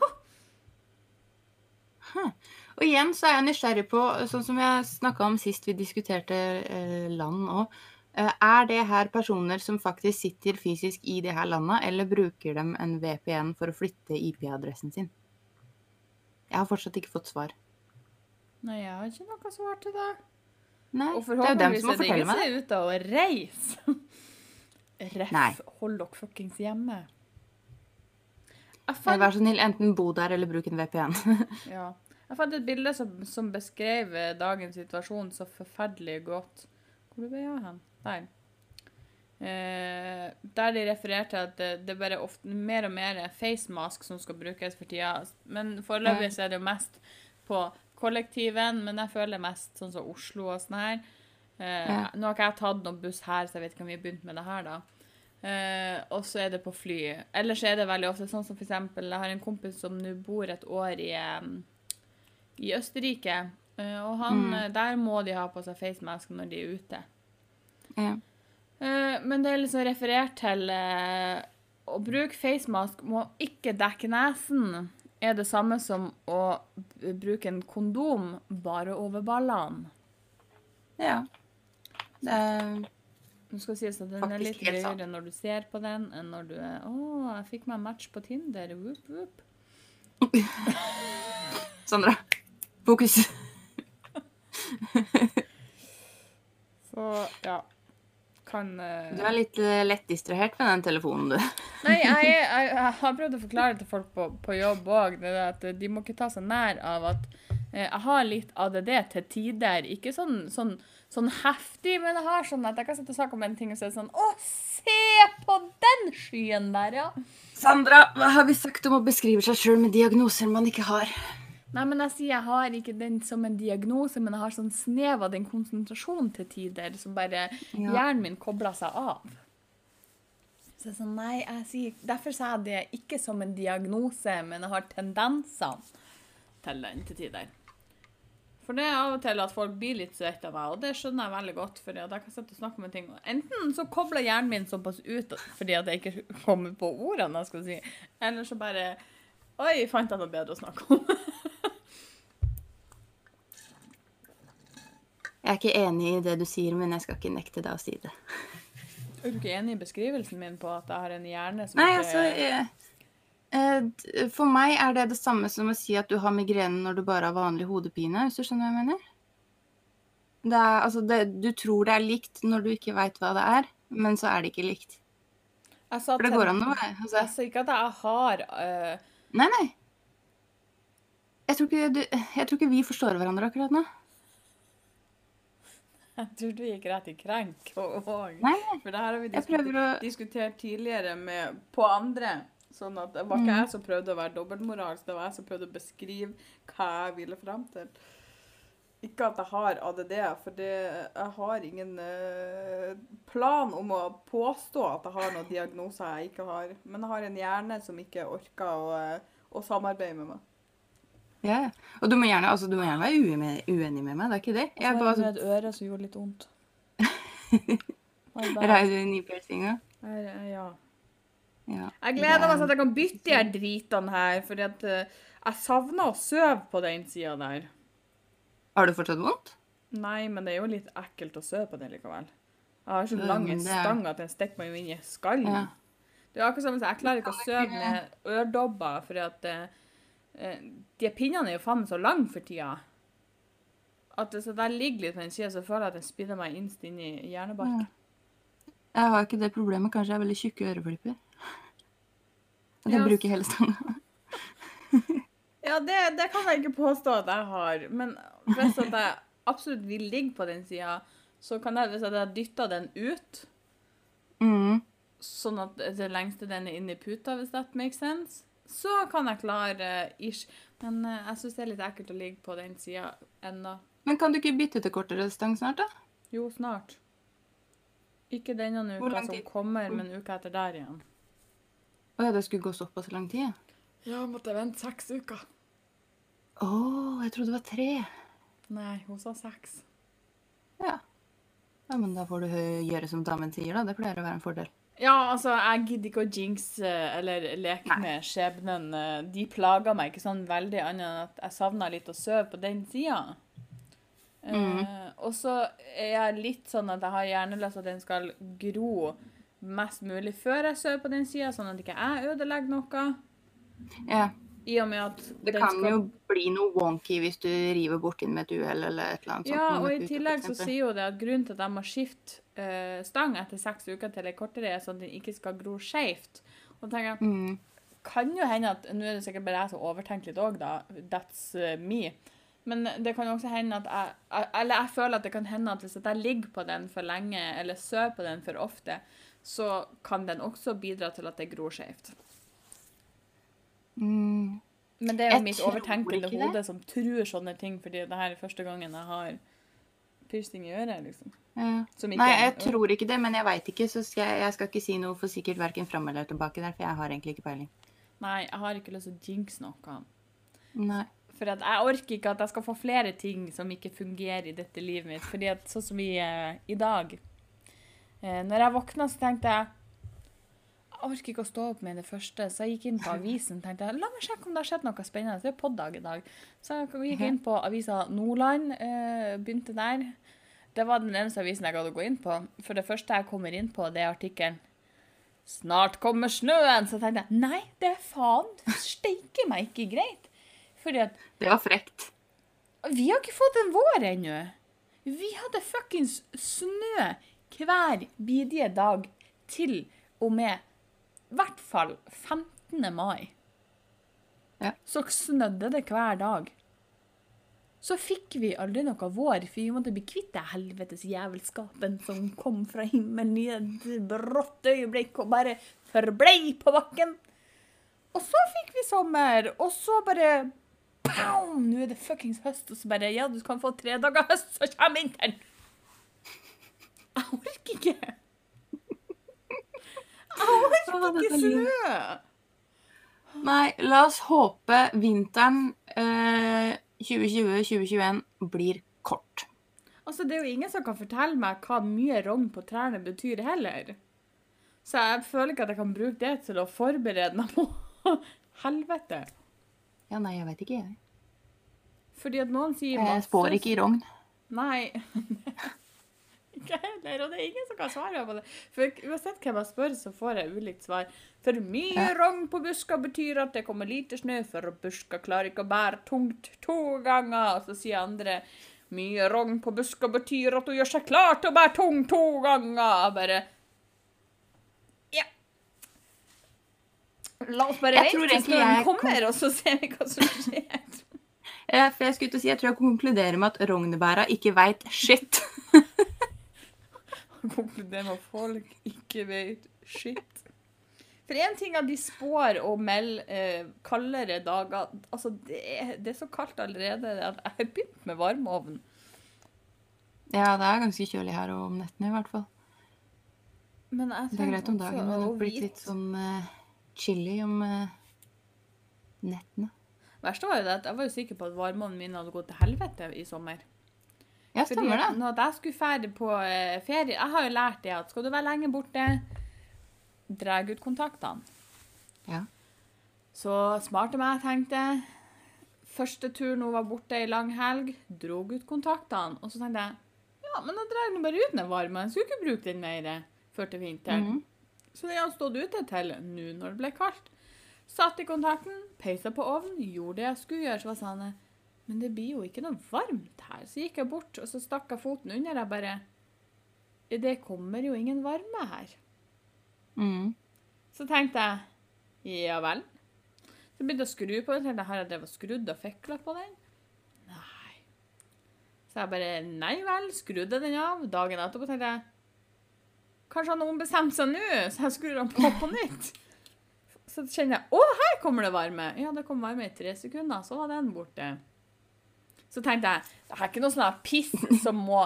Huh. Og igjen så er jeg nysgjerrig på, sånn som jeg snakka om sist vi diskuterte eh, land òg. Eh, er det her personer som faktisk sitter fysisk i det her landet, eller bruker de en VPN for å flytte IP-adressen sin? Jeg har fortsatt ikke fått svar. Nei, jeg har ikke noe svar til det. Nei, det er jo dem som må er det fortelle ingen meg som det. er ute og reiser. Ref, Nei. hold dere fuckings hjemme. Jeg fant, Vær så snill, enten bo der eller bruk en VPN. [laughs] ja. jeg fant et bilde som, som beskrev eh, dagens situasjon så forferdelig godt. Hvor ble jeg hen? Der. Eh, der de refererte at det, det bare ofte mer og mer facemask som skal brukes for tida. Men foreløpig så er det jo mest på kollektiven, men jeg føler mest sånn som Oslo og sånn her. Eh, Ja. Nå har ikke jeg tatt noen buss her, så jeg vet ikke om vi har begynt med det her, da. Eh, og så er det på fly. Ellers er det veldig ofte sånn som eksempel Jeg har en kompis som nå bor et år i, i Østerrike. eh, og han, Mm. eh, der må de ha på seg facemask når de er ute. ja. Eh, men det er liksom referert til Å bruke facemask må ikke dekke nesen. Er det samme som å bruke en kondom bare over ballene. ja. Det er Nå skal sies at den er litt høyere sant. når du ser på den, enn når du er 'Å, jeg fikk meg match på Tinder'. Whoop, whoop. [laughs] Sandra, fokus. [laughs] Så ja. Kan uh... Du er litt uh, lett distrahert med den telefonen, du. [laughs] Nei, jeg, jeg, jeg har prøvd å forklare til folk på, på jobb òg at de må ikke ta seg nær av at eh, jeg har litt ADD til tider. Ikke sånn, sånn, sånn heftig, men jeg har sånn at jeg kan sitte og snakke om en ting og så er det sånn Å, se på den skyen der, ja! Sandra, hva har vi sagt om å beskrive seg sjøl med diagnoser man ikke har? Nei, men jeg sier jeg har ikke den som en diagnose, men jeg har sånn snev av den konsentrasjonen til tider som bare Ja. hjernen min kobler seg av. Så jeg sånn, nei, jeg sier, Derfor sa jeg det ikke som en diagnose, men jeg har tendensene til den til tider. For det er av og til at folk blir litt svette av meg, og det skjønner jeg veldig godt. fordi at jeg kan sitte og snakke om en ting, og Enten så kobler hjernen min såpass ut fordi at jeg ikke kommer på ordene jeg skal si, eller så bare Oi, fant jeg noe bedre å snakke om. Jeg er ikke enig i det du sier, men jeg skal ikke nekte deg å si det. Er du ikke enig i beskrivelsen min på at jeg har en hjerne som Nei, ikke altså d- For meg er det det samme som å si at du har migrene når du bare har vanlig hodepine, hvis du skjønner hva jeg mener? Det er, altså det, du tror det er likt når du ikke veit hva det er, men så er det ikke likt. jeg sa For det går an å være altså, Jeg sa ikke at jeg har uh... Nei, nei. Jeg tror, ikke, du, jeg tror ikke vi forstår hverandre akkurat nå. Jeg trodde vi gikk rett i krenk. Og, og, Nei, for det her har vi diskutert, å diskutert tidligere med, på andre. Sånn at det var ikke jeg som prøvde å være dobbeltmoralsk, det var jeg som prøvde å beskrive hva jeg ville fram til. Ikke at jeg har ADD, for det, jeg har ingen uh, plan om å påstå at jeg har noen diagnoser jeg ikke har. Men jeg har en hjerne som ikke orker å, eh, å samarbeide med meg. Ja, yeah. Og du må gjerne, altså, du må gjerne være uenig, uenig med meg, det er ikke det. Jeg Jeg bare har et øre som gjorde litt vondt. Reiser inn i piercinga. Ja. Ja. Jeg gleder meg sånn at jeg kan bytte de her dritene her, for eh, jeg savner å sove på den sida der. Har du fortsatt vondt? Nei, men det er jo litt ekkelt å sove på den likevel. Jeg har så lange lang men er- stang at den stikker meg inn i skallen. Ja. Det er akkurat som sånn, jeg klarer ikke å sove med øredobber, fordi at eh, eh, de pinnene er jo faen meg så lange for tida. At hvis jeg ligger litt på den sida, så føler jeg at den spinner meg innst inn i hjernebarken. Jeg har ikke det problemet. Kanskje jeg har veldig tjukke øreflipper. Og Ja, jeg bruker hele stanga. [laughs] Ja, det, det kan jeg ikke påstå at jeg har. Men hvis jeg absolutt vil ligge på den sida, så kan jeg, hvis jeg dytter den ut, Mm. sånn at det lengste den er inni puta, hvis that makes sense, så kan jeg klare ish. Men eh, jeg syns det er litt ekkelt å ligge på den sida ennå. Men kan du ikke bytte til kortere stang snart, da? Jo, snart. Ikke denne uka som kommer, men uka etter der igjen. Å ja, det skulle gå såpass lang tid? ja. Måtte jeg vente seks uker. Å, jeg trodde det var tre. Nei, hun sa seks. Ja. ja, men da får du gjøre som damen sier, da. Det pleier å være en fordel. Ja, altså, jeg gidder ikke å jinxe eller leke Nei. med skjebnen. eh, De plager meg ikke sånn veldig, annet enn at jeg savner litt å sove på den sida. Eh, og så er jeg litt sånn at jeg har gjerne lyst til at den skal gro mest mulig før jeg sover på den sida, sånn at ikke jeg ødelegger noe. Ja, I og med at Det kan skal jo bli noe wonky hvis du river borti den med et uhell eller et eller annet. Ja, sånt, og i tillegg så sier jo det at grunnen til at jeg må skifte uh, stang etter seks uker til ei kortere, er sånn at den ikke skal gro skjevt. Og tenker jeg, mm. kan jo hende at Nå er det sikkert bare jeg som overtenker litt òg, da. That's uh, me. Men det kan også hende at jeg Eller jeg føler at det kan hende at hvis jeg ligger på den for lenge, eller sover på den for ofte, så kan den også bidra til at det gror skjevt. Mm. Men det er jo Jeg mitt overtenkende hode som tror sånne ting, fordi det her er første gangen jeg har piercing i øret, liksom. Ja. Som ikke Nei, er- jeg tror ikke det, men jeg veit ikke, så skal jeg, jeg skal ikke si noe for sikkert verken fram eller tilbake der, for jeg har egentlig ikke peiling. Nei, jeg har ikke lyst til å jinx noe. Nei. For at jeg orker ikke at jeg skal få flere ting som ikke fungerer i dette livet mitt. Fordi at sånn som vi er i dag eh, Når jeg våkna, så tenkte jeg Jeg orker ikke å stå opp med det første, så jeg gikk inn på [laughs] avisen tenkte jeg, la meg sjekke om det har skjedd noe spennende. Det er poddag i dag. Så jeg gikk inn på avisa Nordland, eh, begynte der. Det var den eneste avisen jeg gadd å gå inn på. For det første jeg kommer inn på, det er artikkelen 'Snart kommer snøen'. Så tenkte jeg nei, det er faen steike meg ikke greit. Fordi at Det var frekt. vi har ikke fått en vår ennå. Vi hadde fuckings snø hver bidige dag til og med i hvert fall 15. mai. Ja. Så snødde det hver dag. Så fikk vi aldri noe vår, for vi måtte bli kvitt den helvetes jævelskapen som kom fra himmelen i et brått øyeblikk og bare forblei på bakken. Og så fikk vi sommer, og så bare Pow! Nå er det fuckings høst, og så bare Ja, du kan få tre dager høst, så kommer vinteren. Jeg orker ikke. [laughs] Jeg orker ikke snø. Nei, la oss håpe vinteren eh, 2020-2021 blir kort. Altså, Det er jo ingen som kan fortelle meg hva mye rogn på trærne betyr heller. Så jeg føler ikke at jeg kan bruke det til å forberede meg på [laughs] helvete. Ja, nei, jeg vet ikke, jeg. Fordi at noen sier Jeg spår ikke i rogn. Nei. [laughs] [laughs] ikke heller. Og det er ingen som kan svare på det. For uansett hvem jeg spør, så får jeg ulikt svar. For mye Ja. rogn på buska betyr at det kommer lite snø, for buska klarer ikke å bære tungt to ganger. Og så sier andre mye rogn på buska betyr at hun gjør seg klar til å bære tung to ganger. Bare Ja. La oss bare Jeg vente til kom- kommer, og så ser vi [laughs] hva som skjer. ja, for jeg skulle til å si, jeg tror jeg konkluderer med at rognebæra ikke veit shit. Konkludere med at folk ikke vet shit. For én ting er de spår og melder eh, kaldere dager. Altså, det er, det er så kaldt allerede at jeg har begynt med varmeovn. Ja, det er ganske kjølig her om nettene i hvert fall. Det er greit om dagen, men det har blitt litt sånn eh, chilly om eh, nettene. Verste var jo det at jeg var jo sikker på at varmeovnen min hadde gått til helvete i sommer. Ja, stemmer det. når jeg skulle ferie på eh, ferie Jeg har jo lært det at skal du være lenge borte, dra ut kontaktene. Ja. Så smarte meg tenkte Første tur nå var borte ei lang helg, dro ut kontaktene. Og så tenkte jeg ja, men da drar nå bare ut den varme. Jeg skulle ikke bruke den mer før til vinteren. Mhm. Så den har stått ute til nå når det ble kaldt. Satt i kontakten, peisa på ovnen, gjorde det jeg skulle gjøre. Så var sånn Men det blir jo ikke noe varmt her. Så gikk jeg bort, og så stakk jeg foten under. Jeg bare Det kommer jo ingen varme her. Mm. Så tenkte jeg ja vel. Så begynte jeg å skru på den. Har jeg drevet og skrudd og fikla på den? Nei. Så jeg bare nei vel, skrudde den av. Dagen etterpå tenkte jeg Kanskje han har ombestemt seg nå, så jeg skrur den på på nytt. Så kjenner jeg å, her kommer det varme. Ja, det kom varme i tre sekunder, så var den borte. Så tenkte jeg det er ikke noe sånn piss som må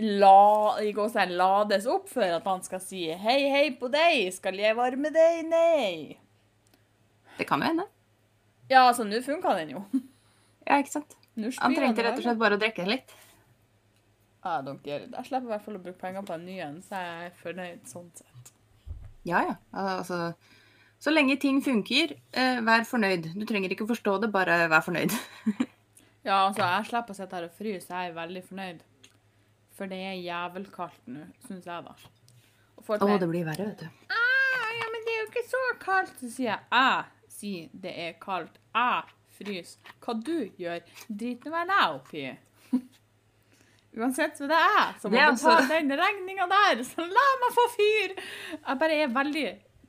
la, gåsetegn lades opp for at han skal si hei, hei på deg, skal jeg varme deg? Nei. Det kan jo hende. Ja, altså, nå funka den jo. [laughs] Ja, ikke sant? Han trengte rett og slett bare å drikke den litt. I don't get it. Jeg slipper i hvert fall å bruke penger på en ny en, så jeg er fornøyd sånn sett. Ja, ja. Altså, så lenge ting funker, eh, vær fornøyd. Du trenger ikke forstå det, bare vær fornøyd. [laughs] Ja, altså, jeg slipper å sitte her og fryse. Jeg er veldig fornøyd. For det er jævelkaldt nå, syns jeg, da. Å, det blir verre, vet du. «Ah, ja, men det er jo ikke så kaldt. Så sier jeg jeg sier det er kaldt. Jeg fryser. Hva du gjør, drit nå vel jeg oppi. Uansett så det er som må du ta altså- den regninga der, så la meg få fyr! Jeg bare er veldig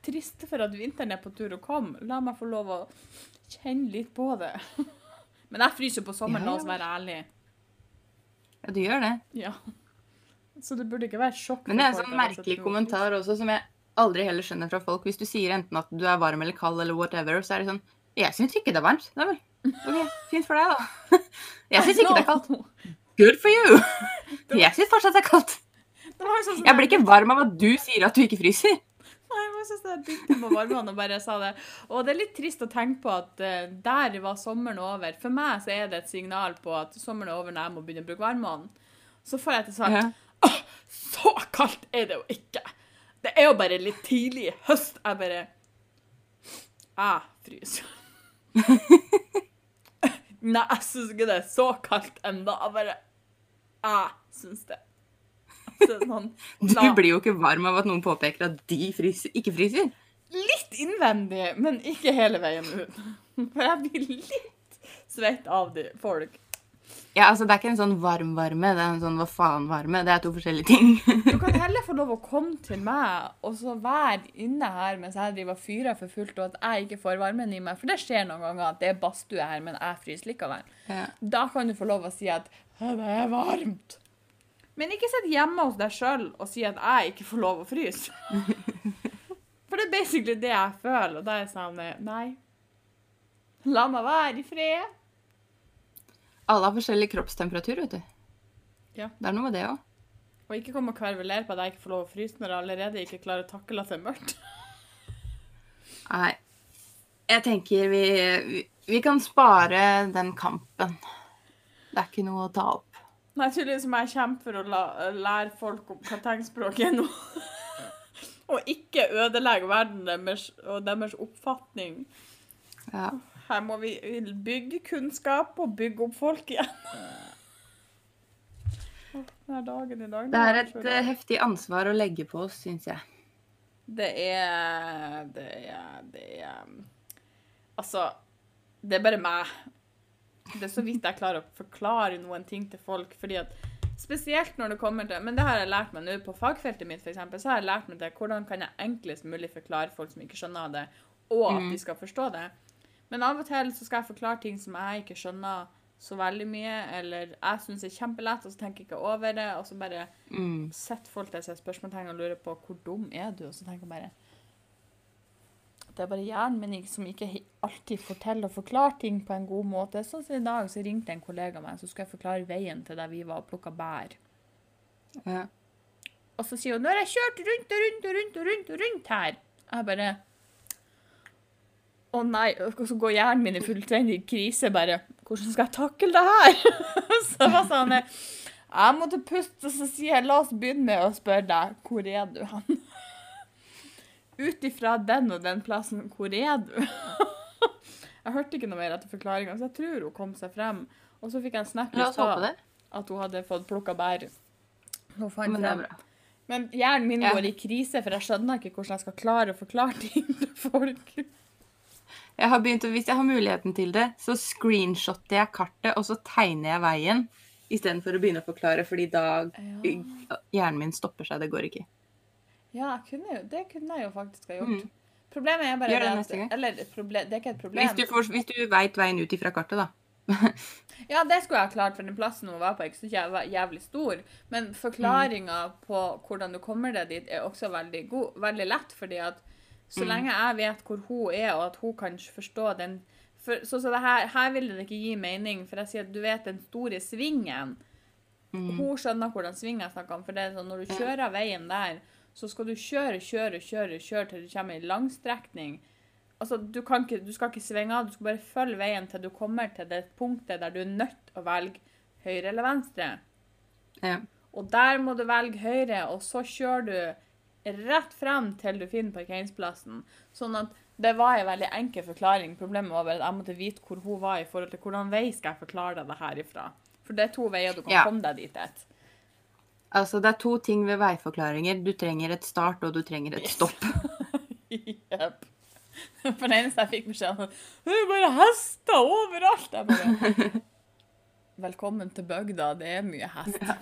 trist for at vinteren er på tur å komme. La meg få lov å kjenne litt på det. [laughs] Men jeg fryser på sommeren, Ja, la oss være ærlige. Ja, du gjør det. Ja. Så det burde ikke være sjokk. Men det er en sånn merkelig kommentar også, som jeg aldri heller skjønner fra folk. Hvis du sier enten at du er varm eller kald eller whatever, så er det sånn Jeg syns ikke det er varmt. Nei vel. OK, fint for deg, da. [laughs] Jeg syns ikke det er kaldt. Good for you. [laughs] Jeg syns fortsatt det er kaldt. Jo sånn Jeg blir ikke varm av at du sier at du ikke fryser. Nei, jeg synes jeg begynte på varmene og bare sa det. Og det er litt trist å tenke på at uh, der var sommeren over. For meg så er det et signal på at sommeren er over når jeg må begynne å bruke varmene. Så får jeg til svar Ja. Åh, så kaldt er det jo ikke. Det er jo bare litt tidlig i høst. Jeg bare Jeg fryser. [laughs] Nei, jeg syns ikke det er så kaldt ennå. Jeg bare Jeg syns det. Sånn, Du blir jo ikke varm av at noen påpeker at de fryser, ikke fryser. Litt innvendig, men ikke hele veien ut. [laughs] For jeg blir litt svett av de folk. Ja, altså Det er ikke en sånn varm-varme, det er en sånn hva faen-varme. Det er to forskjellige ting. [laughs] Du kan heller få lov å komme til meg og så være inne her mens jeg driver fyrer for fullt, og at jeg ikke får varmen i meg. For det skjer noen ganger at det er badstue her, men jeg fryser likevel. Ja. Da kan du få lov å si at det er varmt. Men ikke sitt hjemme hos deg sjøl og si at jeg ikke får lov å fryse. [laughs] For det er basically det jeg føler, og da er jeg sånn Nei. La meg være i fred. Alle har forskjellig kroppstemperatur, vet du. Ja. Det er noe med det òg. Og ikke kom og kvervelere på at jeg ikke får lov å fryse når jeg allerede ikke klarer å takle at det er mørkt. [laughs] Nei. Jeg tenker vi, vi, vi kan spare den kampen. Det er ikke noe å ta opp. Nei, tydeligvis må jeg kjempe for å la, lære folk om hva tegnspråk er nå. [laughs] og ikke ødelegge verden deres og deres oppfatning. Ja. Her må vi bygge kunnskap og bygge opp folk igjen. Den her dagen i dag Det er et så eh, heftig ansvar å legge på oss, syns jeg. Det er Det er Det er Altså, det er bare meg. Det er så vidt jeg klarer å forklare noen ting til folk, fordi at Spesielt når det kommer til Men det har jeg lært meg nå. På fagfeltet mitt, for eksempel, så har jeg lært meg det. Hvordan kan jeg enklest mulig forklare folk som ikke skjønner det, og at Mm. de skal forstå det. Men av og til så skal jeg forklare ting som jeg ikke skjønner så veldig mye, eller jeg syns er kjempelett, og så tenker jeg ikke over det, og så bare Mm. setter folk til seg spørsmålstegn og lurer på hvor dum er du, og så tenker jeg bare Det er bare hjernen min som ikke alltid forteller og forklarer ting på en god måte. Sånn som i dag, så ringte en kollega meg, så skulle jeg forklare veien til der vi var og plukka bær. Ja. Og så sier hun 'Nå har jeg kjørt rundt og rundt og rundt og rundt og rundt her'. Jeg bare Å nei. Og så går hjernen min i fullstendig krise. Bare 'Hvordan skal jeg takle det her?' [laughs] så var sånn Jeg måtte puste, og så sier jeg 'La oss begynne med å spørre deg hvor er du hen?' Ut ifra den og den plassen, hvor er du? [laughs] jeg hørte ikke noe mer etter forklaringa, så jeg tror hun kom seg frem. Og så fikk jeg en snap i stad at hun hadde fått plukka bær. Hun fant Men det er bra. Men hjernen min Ja. går i krise, for jeg skjønner ikke hvordan jeg skal klare å forklare ting til folk. Jeg har begynt å, Hvis jeg har muligheten til det, så screenshotter jeg kartet, og så tegner jeg veien. Istedenfor å begynne å forklare, fordi da Ja, hjernen min stopper seg. Det går ikke. Ja kunne jo, det kunne jeg jo faktisk ha gjort. Mm. Problemet er bare Gjør det det neste gang. Eller et proble- det er ikke et problem. Hvis du, får- hvis du veit veien ut ifra kartet, da. [laughs] Ja, det skulle jeg ha klart, for den plassen hun var på, er ikke så jæv- jævlig stor. Men forklaringa på hvordan du kommer deg dit, er også veldig, god, veldig lett. fordi at så Mm. lenge jeg vet hvor hun er, og at hun kan forstå den for, så, så det her, her vil det ikke gi mening, for jeg sier at du vet den store svingen. Mm. Hun skjønner hvordan svingen jeg snakker om. for det er sånn, Når du kjører veien der, så skal du kjøre, kjøre, kjøre kjøre til du kommer i langstrekning. Altså, du, kan ikke, du skal ikke svinge av, du skal bare følge veien til du kommer til det punktet der du er nødt til å velge høyre eller venstre. Ja. Og der må du velge høyre, og så kjører du rett frem til du finner parkeringsplassen. Sånn at det var en veldig enkel forklaring. Problemet var bare at jeg måtte vite hvor hun var i forhold til hvordan vei skal jeg forklare deg det herifra. For det er to veier du kan Ja. komme deg dit et. Altså, det er to ting ved veiforklaringer. Du trenger et start, og du trenger et stopp. [laughs] Jepp. For det eneste jeg fikk beskjed om, det er bare hester overalt. Jeg bare Velkommen til bygda, det er mye hest. Ja.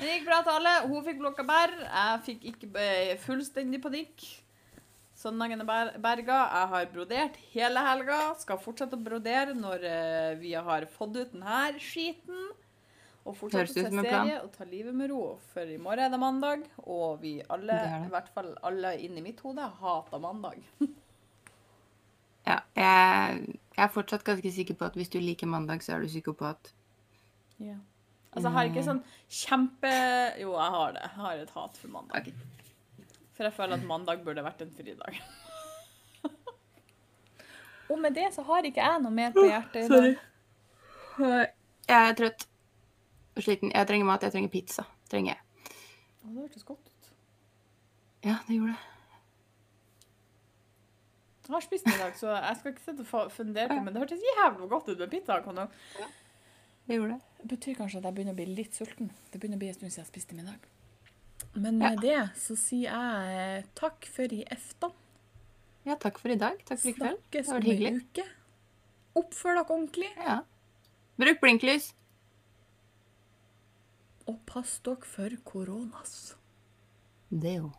det gikk bra til alle. Hun fikk plukka bær. Jeg fikk ikke eh, fullstendig panikk. Søndagen er ber- berga. Jeg har brodert hele helga. Skal fortsette å brodere når eh, vi har fått ut denne skiten. Og fortsette å se serie og ta livet med ro. For i morgen er det mandag, og vi alle, Det det. i hvert fall alle inni mitt hode, hater mandag. [laughs] Ja, jeg, jeg er fortsatt ganske sikker på at hvis du liker mandag, så er du psykopat. Ja. Altså, jeg har ikke sånn kjempe Jo, jeg har det. Jeg har et hat for mandag. For jeg føler at mandag burde vært en fridag. [laughs] Og med det så har ikke jeg noe mer på hjertet i dag. Jeg er trøtt og sliten. Jeg trenger mat. Jeg trenger pizza. Trenger jeg. Å, det hørtes godt ut. Ja, det gjorde det. Jeg har spist middag, så jeg skal ikke sitte og fundere på men det hørtes jævlig godt ut med pizza. Kan du? Det gjorde det. Det betyr kanskje at jeg begynner å bli litt sulten. Det begynner å bli en stund siden jeg spiste middag. Men Ja. med det så sier jeg takk for i eftan. Ja, takk for i dag. Takk for i kveld. Snakkes om ei uke. Oppfør dere ordentlig, Ja. Bruk blinklys. Og pass dere for koronas. Det jo.